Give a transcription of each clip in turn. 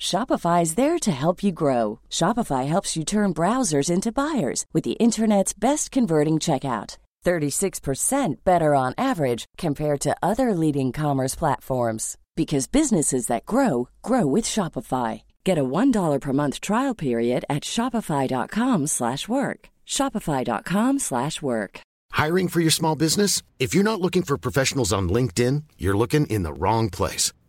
Shopify is there to help you grow. Shopify helps you turn browsers into buyers with the internet's best converting checkout. 36% better on average compared to other leading commerce platforms because businesses that grow grow with Shopify. Get a $1 per month trial period at shopify.com/work. shopify.com/work. Hiring for your small business? If you're not looking for professionals on LinkedIn, you're looking in the wrong place.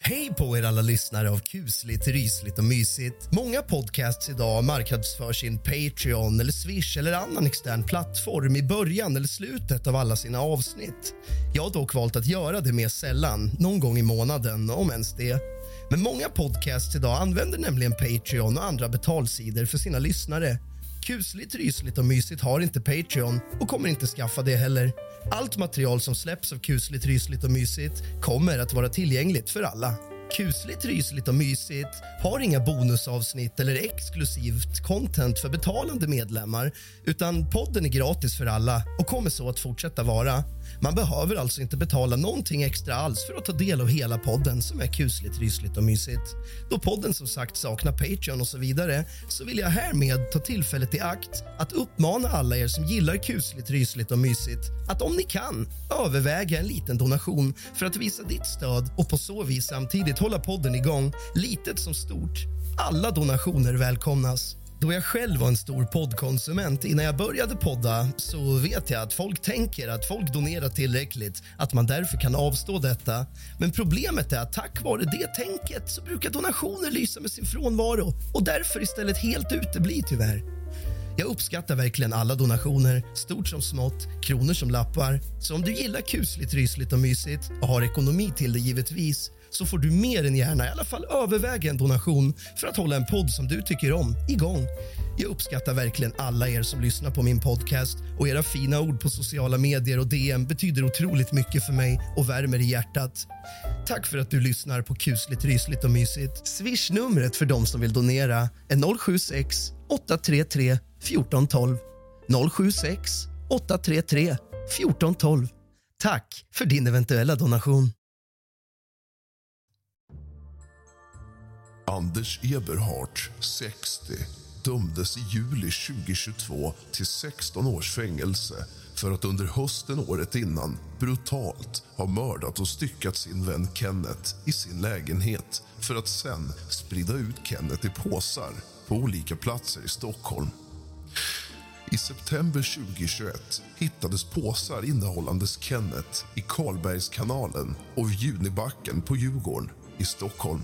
Hej på er alla lyssnare av kusligt, rysligt och mysigt. Många podcasts idag marknadsför sin Patreon eller Swish eller annan extern plattform i början eller slutet av alla sina avsnitt. Jag har dock valt att göra det mer sällan, någon gång i månaden, om ens det. Men många podcasts idag använder nämligen Patreon och andra betalsidor för sina lyssnare. Kusligt, rysligt och mysigt har inte Patreon och kommer inte skaffa det heller. Allt material som släpps av kusligt, rysligt och mysigt kommer att vara tillgängligt för alla. Kusligt, rysligt och mysigt har inga bonusavsnitt eller exklusivt content för betalande medlemmar utan podden är gratis för alla och kommer så att fortsätta vara. Man behöver alltså inte betala någonting extra alls för att ta del av hela podden som är kusligt, rysligt och mysigt. Då podden som sagt saknar Patreon och så vidare så vill jag härmed ta tillfället i akt att uppmana alla er som gillar kusligt, rysligt och mysigt att om ni kan överväga en liten donation för att visa ditt stöd och på så vis samtidigt att hålla podden igång, litet som stort. Alla donationer välkomnas. Då jag själv var en stor poddkonsument innan jag började podda så vet jag att folk tänker att folk donerar tillräckligt, att man därför kan avstå detta. Men problemet är att tack vare det tänket så brukar donationer lysa med sin frånvaro och därför istället helt utebli tyvärr. Jag uppskattar verkligen alla donationer, stort som smått, kronor som lappar. Så om du gillar kusligt, rysligt och mysigt och har ekonomi till det givetvis så får du mer än gärna i alla fall överväga en donation för att hålla en podd som du tycker om igång. Jag uppskattar verkligen alla er som lyssnar på min podcast och era fina ord på sociala medier och DM betyder otroligt mycket för mig och värmer i hjärtat. Tack för att du lyssnar på kusligt, rysligt och mysigt. Swish-numret för de som vill donera är 076 833 1412. 076 833 1412. Tack för din eventuella donation. Anders Eberhardt, 60, dömdes i juli 2022 till 16 års fängelse för att under hösten året innan brutalt ha mördat och styckat sin vän Kenneth i sin lägenhet för att sen sprida ut Kenneth i påsar på olika platser i Stockholm. I september 2021 hittades påsar innehållandes Kenneth i Karlbergskanalen och Junibacken på Djurgården i Stockholm.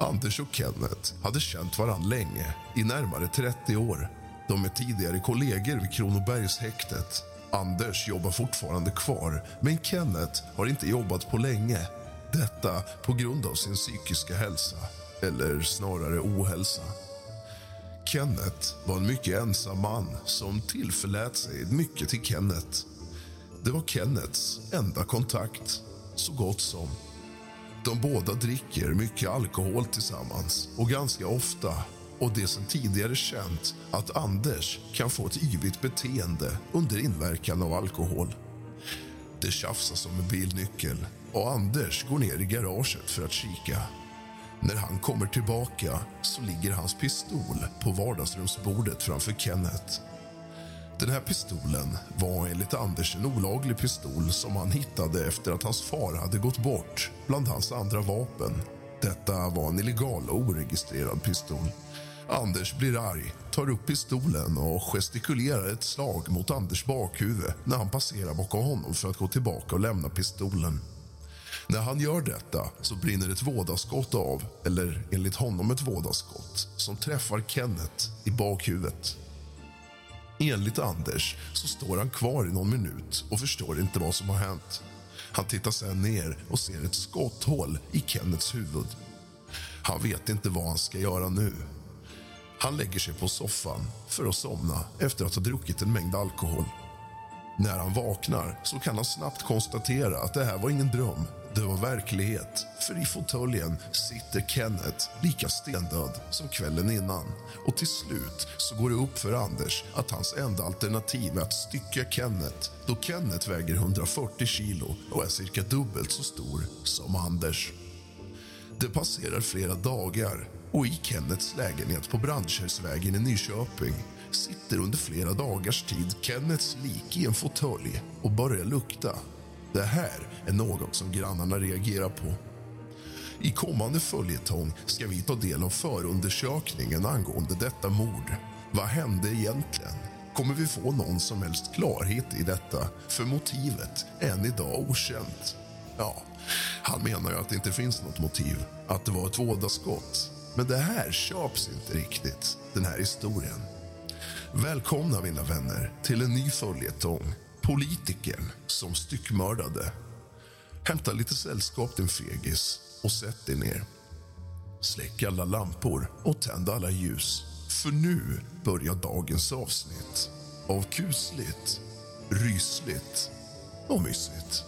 Anders och Kenneth hade känt varann länge, i närmare 30 år. De är tidigare kollegor vid Kronobergshäktet. Anders jobbar fortfarande kvar, men Kenneth har inte jobbat på länge. Detta på grund av sin psykiska hälsa, eller snarare ohälsa. Kenneth var en mycket ensam man som tillförlät sig mycket till Kenneth. Det var Kenneths enda kontakt, så gott som. De båda dricker mycket alkohol tillsammans och ganska ofta. och det som tidigare känt att Anders kan få ett yvigt beteende under inverkan av alkohol. Det tjafsas om en bilnyckel och Anders går ner i garaget för att kika. När han kommer tillbaka så ligger hans pistol på vardagsrumsbordet framför Kenneth. Den här pistolen var enligt Anders en olaglig pistol som han hittade efter att hans far hade gått bort bland hans andra vapen. Detta var en illegal och oregistrerad pistol. Anders blir arg, tar upp pistolen och gestikulerar ett slag mot Anders bakhuvud när han passerar bakom honom för att gå tillbaka och lämna pistolen. När han gör detta så brinner ett vådaskott av, eller enligt honom ett vådaskott som träffar Kenneth i bakhuvudet. Enligt Anders så står han kvar i någon minut och förstår inte vad som har hänt. Han tittar sen ner och ser ett skotthål i Kennets huvud. Han vet inte vad han ska göra nu. Han lägger sig på soffan för att somna efter att ha druckit en mängd alkohol. När han vaknar så kan han snabbt konstatera att det här var ingen dröm. Det var verklighet, för i fåtöljen sitter Kenneth lika stendöd som kvällen innan. Och till slut så går det upp för Anders att hans enda alternativ är att stycka Kenneth då Kenneth väger 140 kilo och är cirka dubbelt så stor som Anders. Det passerar flera dagar och i Kennets lägenhet på Brandkärrsvägen i Nyköping sitter under flera dagars tid Kennets lik i en fåtölj och börjar lukta. Det här är något som grannarna reagerar på. I kommande följetong ska vi ta del av förundersökningen angående detta mord. Vad hände egentligen? Kommer vi få någon som helst klarhet i detta? För motivet är än idag okänt. Ja, han menar ju att det inte finns något motiv, att det var ett vådaskott. Men det här köps inte riktigt, den här historien. Välkomna, mina vänner, till en ny följetong. Politikern som styckmördade. Hämta lite sällskap, din fegis, och sätt dig ner. Släck alla lampor och tänd alla ljus. För nu börjar dagens avsnitt av kusligt, rysligt och mysigt.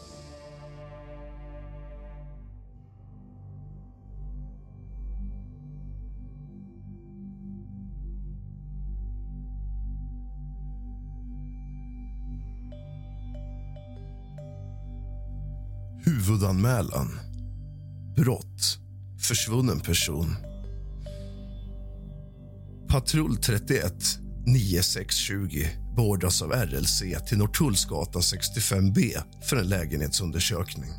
Huvudanmälan. Brott. Försvunnen person. Patrull 31 9620 beordras av RLC till Norrtullsgatan 65B för en lägenhetsundersökning.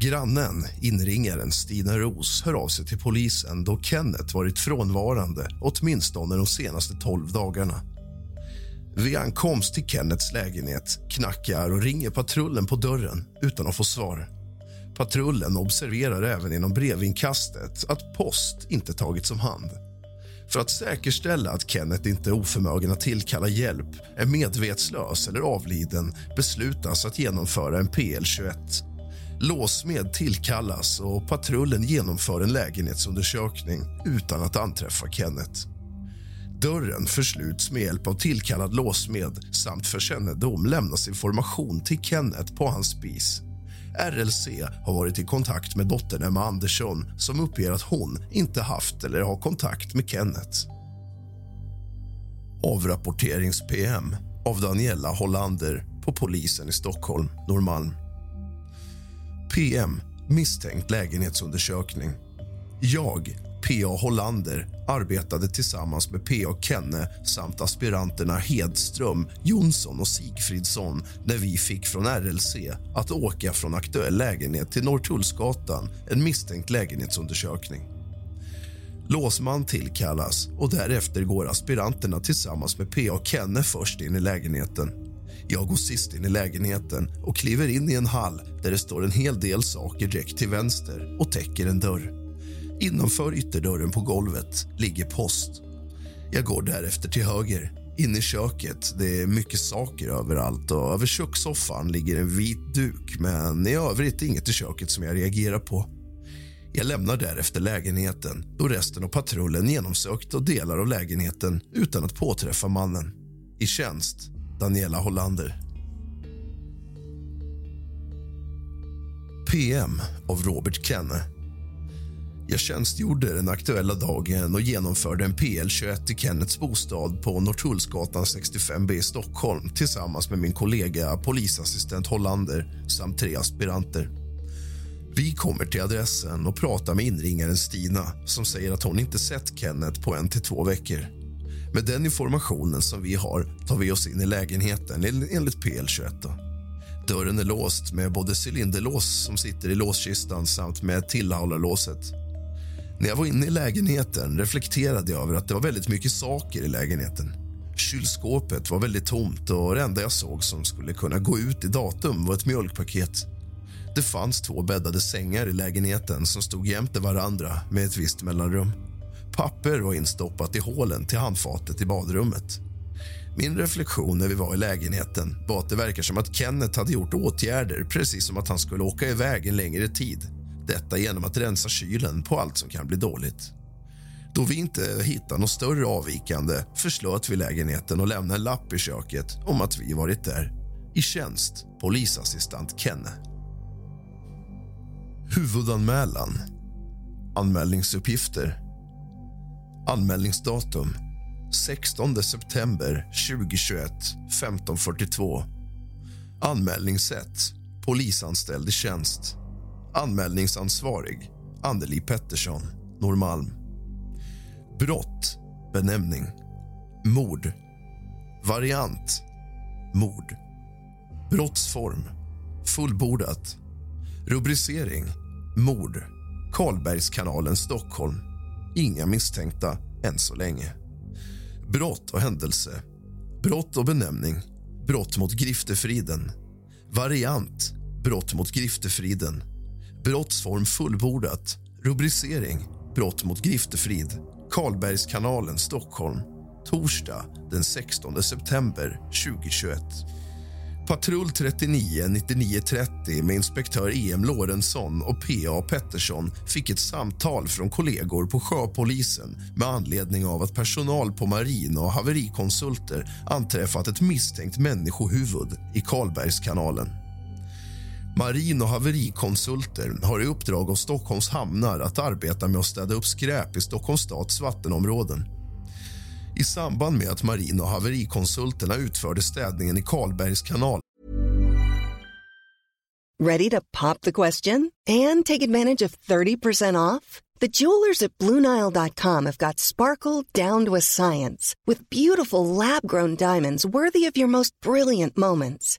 Grannen, inringaren Stina Ros, hör av sig till polisen då Kenneth varit frånvarande åtminstone de senaste 12 dagarna. Vid ankomst till Kennets lägenhet knackar och ringer patrullen på dörren utan att få svar. Patrullen observerar även inom brevinkastet att post inte tagits om hand. För att säkerställa att Kenneth inte är oförmögen att tillkalla hjälp är medvetslös eller avliden beslutas att genomföra en PL21. Låsmed tillkallas och patrullen genomför en lägenhetsundersökning utan att anträffa Kenneth. Dörren försluts med hjälp av tillkallad låsmed samt för kännedom lämnas information till Kenneth på hans spis. RLC har varit i kontakt med dottern Emma Andersson som uppger att hon inte haft eller har kontakt med Kenneth. Avrapporterings-PM av Daniela Hollander på polisen i Stockholm, Norrmalm. PM misstänkt lägenhetsundersökning. Jag, P.A. Hollander, arbetade tillsammans med P.A. Kenne samt aspiranterna Hedström, Jonsson och Sigfridsson när vi fick från RLC att åka från aktuell lägenhet till Norrtullsgatan, en misstänkt lägenhetsundersökning. Låsman tillkallas och därefter går aspiranterna tillsammans med P.A. Kenne först in i lägenheten. Jag går sist in i lägenheten och kliver in i en hall där det står en hel del saker direkt till vänster och täcker en dörr. Innanför ytterdörren på golvet ligger post. Jag går därefter till höger, in i köket. Det är mycket saker överallt och över kökssoffan ligger en vit duk men i övrigt inget i köket som jag reagerar på. Jag lämnar därefter lägenheten då resten av patrullen genomsökt och delar av lägenheten utan att påträffa mannen. I tjänst, Daniela Hollander. PM av Robert Kenne. Jag tjänstgjorde den aktuella dagen och genomförde en PL21 i Kennets bostad på Norrtullsgatan 65B i Stockholm tillsammans med min kollega polisassistent Hollander samt tre aspiranter. Vi kommer till adressen och pratar med inringaren Stina som säger att hon inte sett Kenneth på en till två veckor. Med den informationen som vi har tar vi oss in i lägenheten enligt PL21. Dörren är låst med både cylinderlås som sitter i låskistan samt med tillhållarlåset. När jag var inne i lägenheten reflekterade jag över att det var väldigt mycket saker i lägenheten. Kylskåpet var väldigt tomt och det enda jag såg som skulle kunna gå ut i datum var ett mjölkpaket. Det fanns två bäddade sängar i lägenheten som stod jämte varandra med ett visst mellanrum. Papper var instoppat i hålen till handfatet i badrummet. Min reflektion när vi var i lägenheten var att det verkar som att Kenneth hade gjort åtgärder precis som att han skulle åka iväg en längre tid. Detta genom att rensa kylen på allt som kan bli dåligt. Då vi inte hittade något större avvikande förslöt vi lägenheten och lämnade en lapp i köket om att vi varit där. I tjänst, polisassistent Kenne. Huvudanmälan. Anmälningsuppgifter. Anmälningsdatum 16 september 2021 15.42. Anmälningssätt polisanställd i tjänst. Anmälningsansvarig Anneli Pettersson, Norrmalm. Brott benämning mord. Variant mord. Brottsform fullbordat. Rubricering mord. Karlbergskanalen, Stockholm. Inga misstänkta än så länge. Brott och händelse. Brott och benämning. Brott mot griftefriden. Variant. Brott mot griftefriden. Brottsform fullbordat. Rubricering. Brott mot griftefrid. Karlbergskanalen, Stockholm. Torsdag den 16 september 2021. Patrull 39 9930 med inspektör E.M. Lorentzon och P.A. Pettersson fick ett samtal från kollegor på sjöpolisen med anledning av att personal på marin och haverikonsulter anträffat ett misstänkt människohuvud i Karlbergskanalen. Marin och haverikonsulter har i uppdrag av Stockholms hamnar att arbeta med att städa upp skräp i Stockholms stads vattenområden. I samband med att marin och haverikonsulterna utförde städningen i Karlbergs kanal Ready to pop the question and take advantage of 30% off? The jewelers at BlueNile.com have got sparkle down to a science with beautiful lab grown diamonds worthy of your most brilliant moments.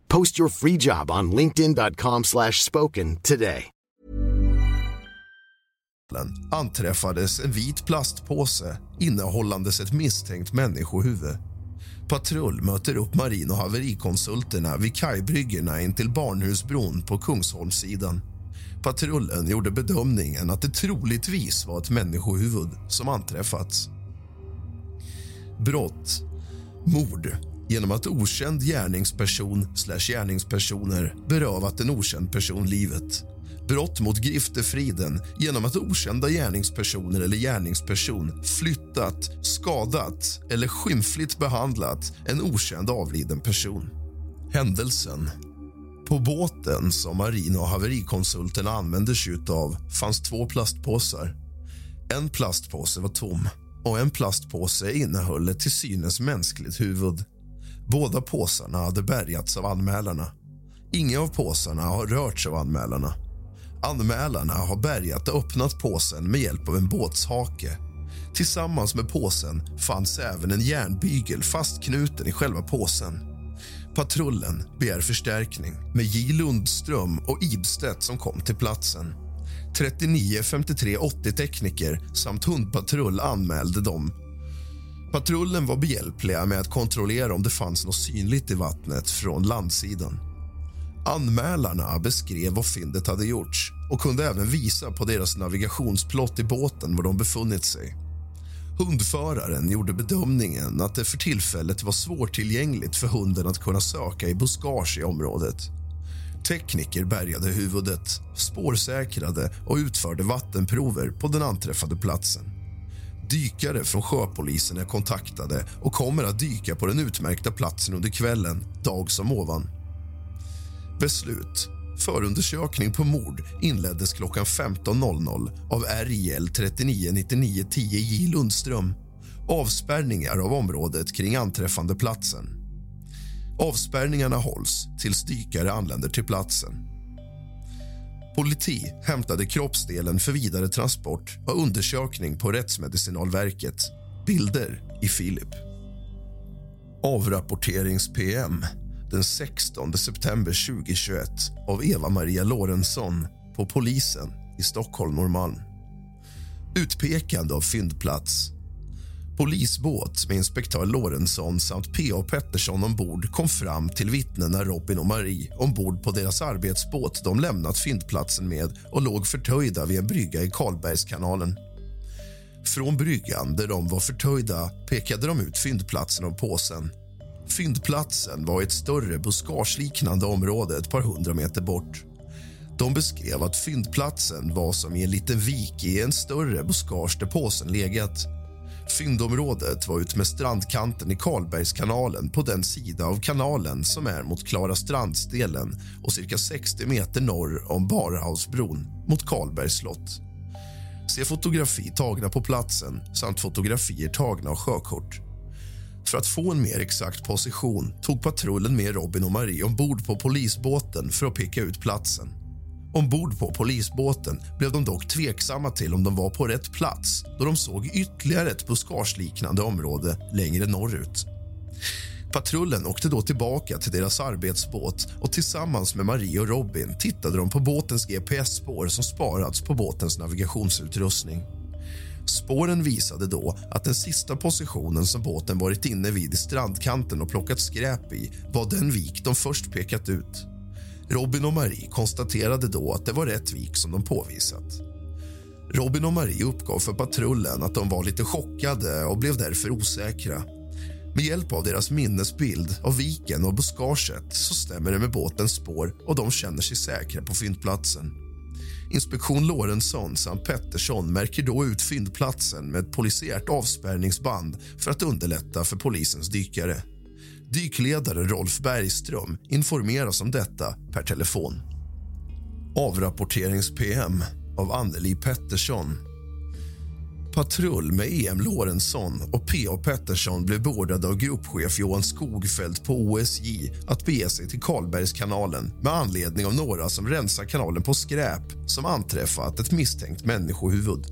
Post your free job on linkedin.com slash spoken today. anträffades en vit plastpåse innehållandes ett misstänkt människohuvud. Patrull möter upp marin och haverikonsulterna vid kajbryggorna in till Barnhusbron på Kungsholmssidan. Patrullen gjorde bedömningen att det troligtvis var ett människohuvud som anträffats. Brott. Mord genom att okänd gärningsperson slash gärningspersoner berövat en okänd person livet. Brott mot griftefriden genom att okända gärningspersoner eller gärningsperson flyttat, skadat eller skymfligt behandlat en okänd avliden person. Händelsen. På båten som marin och haverikonsulten använde sig av fanns två plastpåsar. En plastpåse var tom och en plastpåse innehöll ett till synes mänskligt huvud. Båda påsarna hade bärgats av anmälarna. Ingen av påsarna har rörts av anmälarna. Anmälarna har bärgat och öppnat påsen med hjälp av en båtshake. Tillsammans med påsen fanns även en järnbygel fastknuten i själva påsen. Patrullen begär förstärkning med J. Lundström och Ibstedt som kom till platsen. 39 53 80 tekniker samt hundpatrull anmälde dem. Patrullen var behjälpliga med att kontrollera om det fanns något synligt i vattnet från landsidan. Anmälarna beskrev vad fyndet hade gjorts och kunde även visa på deras navigationsplott i båten var de befunnit sig. Hundföraren gjorde bedömningen att det för tillfället var svårtillgängligt för hunden att kunna söka i buskage i området. Tekniker bärgade huvudet, spårsäkrade och utförde vattenprover på den anträffade platsen. Dykare från sjöpolisen är kontaktade och kommer att dyka på den utmärkta platsen under kvällen, dag som ovan. Beslut. Förundersökning på mord inleddes klockan 15.00 av RIL 399910 J Lundström. Avspärrningar av området kring anträffande platsen. Avspärrningarna hålls tills dykare anländer till platsen. Politi hämtade kroppsdelen för vidare transport och undersökning på Rättsmedicinalverket. Bilder i Filip. Avrapporterings-PM den 16 september 2021 av Eva-Maria Lorentzon på polisen i Stockholm Norrmalm. Utpekande av fyndplats. Polisbåt med inspektör Lorentzon samt P.A. Pettersson ombord kom fram till vittnena Robin och Marie ombord på deras arbetsbåt de lämnat fyndplatsen med och låg förtöjda vid en brygga i Karlbergskanalen. Från bryggan där de var förtöjda pekade de ut fyndplatsen av påsen Fyndplatsen var ett större buskageliknande område ett par hundra meter bort. De beskrev att fyndplatsen var som i en liten vik i en större buskage där påsen legat. Fyndområdet var utmed strandkanten i Karlbergskanalen på den sida av kanalen som är mot Klarastrandsdelen och cirka 60 meter norr om Barhausbron mot Karlbergs slott. Se fotografi tagna på platsen samt fotografier tagna av sjökort. För att få en mer exakt position tog patrullen med Robin och Marie ombord på polisbåten för att peka ut platsen. Ombord på polisbåten blev de dock tveksamma till om de var på rätt plats då de såg ytterligare ett buskageliknande område längre norrut. Patrullen åkte då tillbaka till deras arbetsbåt och tillsammans med Marie och Robin tittade de på båtens gps-spår som sparats på båtens navigationsutrustning. Spåren visade då att den sista positionen som båten varit inne vid i strandkanten och plockat skräp i var den vik de först pekat ut. Robin och Marie konstaterade då att det var rätt vik som de påvisat. Robin och Marie uppgav för patrullen att de var lite chockade och blev därför osäkra. Med hjälp av deras minnesbild av viken och buskaget så stämmer det med båtens spår och de känner sig säkra på fyndplatsen. Inspektion Lorentzon samt Pettersson märker då ut fyndplatsen med ett polisiärt avspärrningsband för att underlätta för polisens dykare. Dykledare Rolf Bergström informeras om detta per telefon. Avrapporterings-PM av Anneli Pettersson Patrull med EM Lorentzon och P.A. Pettersson blev beordrade av gruppchef Johan Skogfeldt på OSJ att bege sig till Karlbergskanalen med anledning av några som rensar kanalen på skräp som anträffat ett misstänkt människohuvud.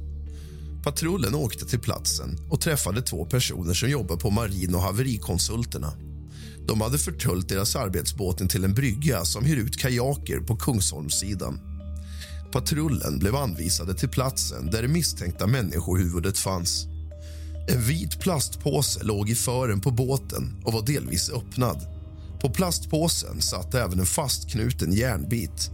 Patrullen åkte till platsen och träffade två personer som jobbar på marin och haverikonsulterna. De hade förtöljt deras arbetsbåt till en brygga som hyr ut kajaker på Kungsholmssidan. Patrullen blev anvisade till platsen där det misstänkta människohuvudet fanns. En vit plastpåse låg i fören på båten och var delvis öppnad. På plastpåsen satt även en fastknuten järnbit.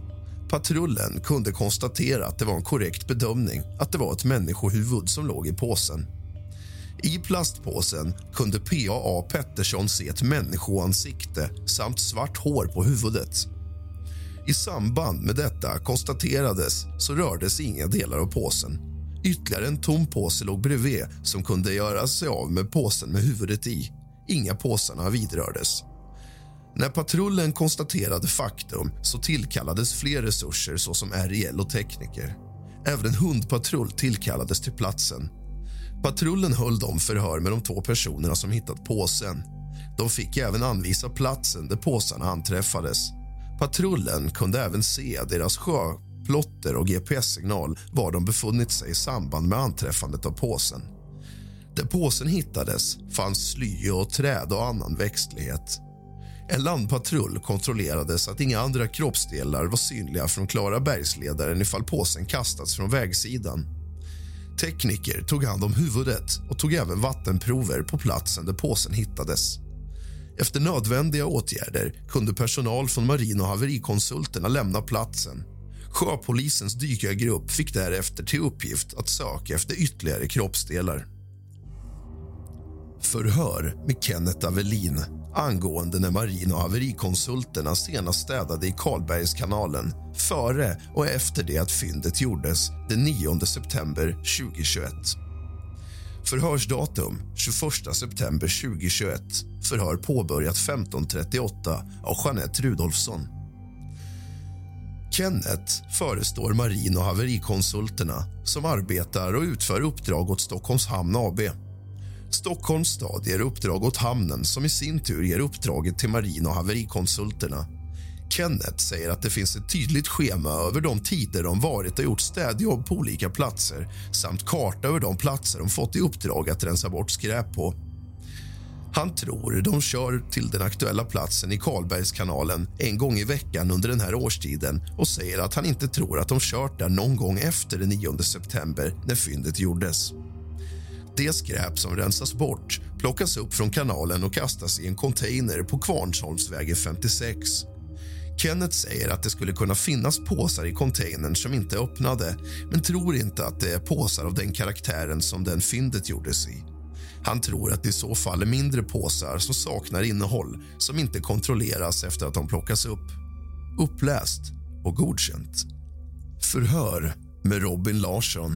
Patrullen kunde konstatera att det var en korrekt bedömning att det var ett människohuvud som låg i påsen. I plastpåsen kunde PAA Pettersson se ett människoansikte samt svart hår på huvudet. I samband med detta konstaterades så rördes inga delar av påsen. Ytterligare en tom påse låg bredvid som kunde göra sig av med påsen med huvudet i. Inga påsarna vidrördes. När patrullen konstaterade faktum så tillkallades fler resurser såsom RIL och tekniker. Även en hundpatrull tillkallades till platsen. Patrullen höll de förhör med de två personerna som hittat påsen. De fick även anvisa platsen där påsarna anträffades. Patrullen kunde även se deras sjöplotter och gps-signal var de befunnit sig i samband med anträffandet av påsen. Där påsen hittades fanns sly och träd och annan växtlighet. En landpatrull kontrollerade så att inga andra kroppsdelar var synliga från Klarabergsledaren ifall påsen kastats från vägsidan. Tekniker tog hand om huvudet och tog även vattenprover på platsen där påsen hittades. Efter nödvändiga åtgärder kunde personal från marin och haverikonsulterna lämna platsen. Sjöpolisens dykargrupp fick därefter till uppgift att söka efter ytterligare kroppsdelar. Förhör med Kenneth Avelin angående när marin och haverikonsulterna senast städade i Karlbergskanalen före och efter det att fyndet gjordes den 9 september 2021. Förhörsdatum 21 september 2021. Förhör påbörjat 15.38 av Jeanette Rudolfsson. Kenneth förestår marin och haverikonsulterna som arbetar och utför uppdrag åt Stockholms hamn AB. Stockholms stad ger uppdrag åt hamnen som i sin tur ger uppdraget till marin och haverikonsulterna. Kenneth säger att det finns ett tydligt schema över de tider de varit och gjort städjobb på olika platser samt karta över de platser de fått i uppdrag att rensa bort skräp på. Han tror de kör till den aktuella platsen i Karlbergskanalen en gång i veckan under den här årstiden och säger att han inte tror att de kört där någon gång efter den 9 september när fyndet gjordes. Det skräp som rensas bort plockas upp från kanalen och kastas i en container på Kvarnsholmsvägen 56. Kenneth säger att det skulle kunna finnas påsar i containern som inte är öppnade men tror inte att det är påsar av den karaktären som den fyndet gjordes i. Han tror att det i så fall är mindre påsar som saknar innehåll som inte kontrolleras efter att de plockas upp. Uppläst och godkänt. Förhör med Robin Larsson.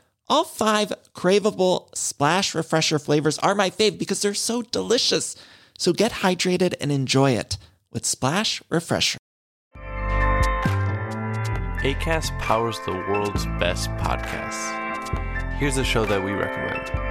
All five craveable Splash Refresher flavors are my fave because they're so delicious. So get hydrated and enjoy it with Splash Refresher. ACAST powers the world's best podcasts. Here's a show that we recommend.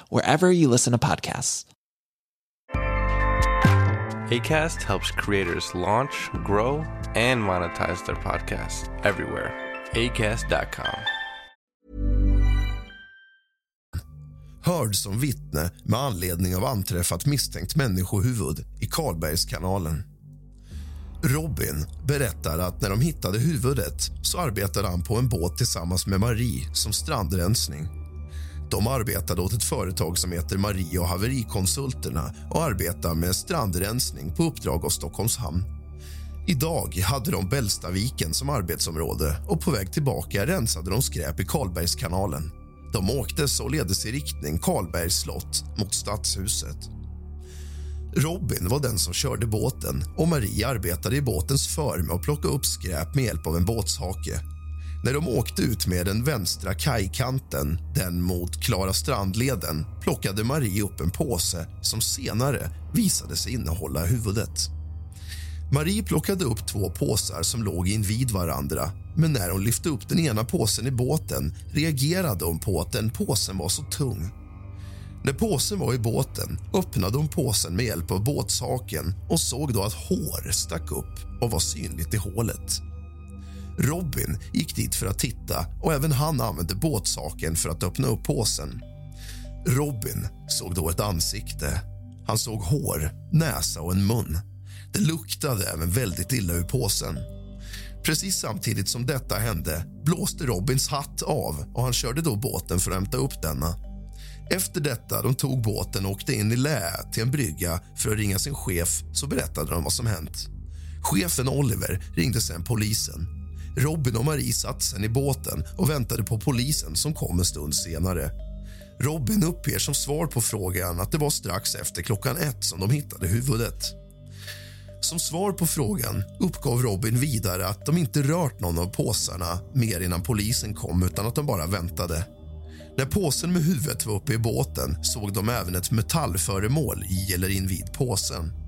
wherever you listen to podcasts. ACAST helps creators launch, grow, and monetize their podcasts everywhere. ACAST.com. Hörd som vittne med anledning av anträffat misstänkt människohuvud i Karlbergskanalen. Robin berättar att när de hittade huvudet så arbetade han på en båt tillsammans med Marie som strandrensning. De arbetade åt ett företag som heter Marie och haverikonsulterna och arbetar med strandrensning på uppdrag av Stockholms hamn. Idag hade de Bällstaviken som arbetsområde och på väg tillbaka rensade de skräp i Karlbergskanalen. De åkte således i riktning Karlbergs slott mot Stadshuset. Robin var den som körde båten och Marie arbetade i båtens för med att plocka upp skräp med hjälp av en båtshake. När de åkte ut med den vänstra kajkanten, den mot Klara strandleden plockade Marie upp en påse som senare visade sig innehålla huvudet. Marie plockade upp två påsar som låg invid varandra men när hon lyfte upp den ena påsen i båten reagerade hon på att den påsen var så tung. När påsen var i båten öppnade hon påsen med hjälp av båtshaken och såg då att hår stack upp och var synligt i hålet. Robin gick dit för att titta och även han använde båtsaken för att öppna upp påsen. Robin såg då ett ansikte. Han såg hår, näsa och en mun. Det luktade även väldigt illa ur påsen. Precis samtidigt som detta hände blåste Robins hatt av och han körde då båten för att hämta upp denna. Efter detta de tog båten och åkte in i lä till en brygga för att ringa sin chef så berättade de vad som hänt. Chefen Oliver ringde sen polisen. Robin och Marie satt sen i båten och väntade på polisen som kom en stund senare. Robin uppger som svar på frågan att det var strax efter klockan ett som de hittade huvudet. Som svar på frågan uppgav Robin vidare att de inte rört någon av påsarna mer innan polisen kom utan att de bara väntade. När påsen med huvudet var uppe i båten såg de även ett metallföremål i eller invid påsen.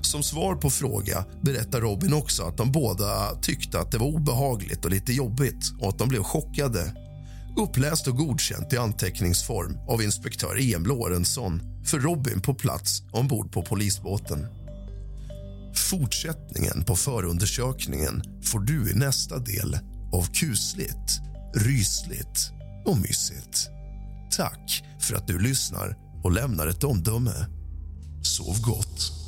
Som svar på fråga berättar Robin också att de båda tyckte att det var obehagligt och lite jobbigt och att de blev chockade. Uppläst och godkänt i anteckningsform av inspektör Em Lorentzon för Robin på plats ombord på polisbåten. Fortsättningen på förundersökningen får du i nästa del av kusligt, rysligt och mysigt. Tack för att du lyssnar och lämnar ett omdöme. Sov gott.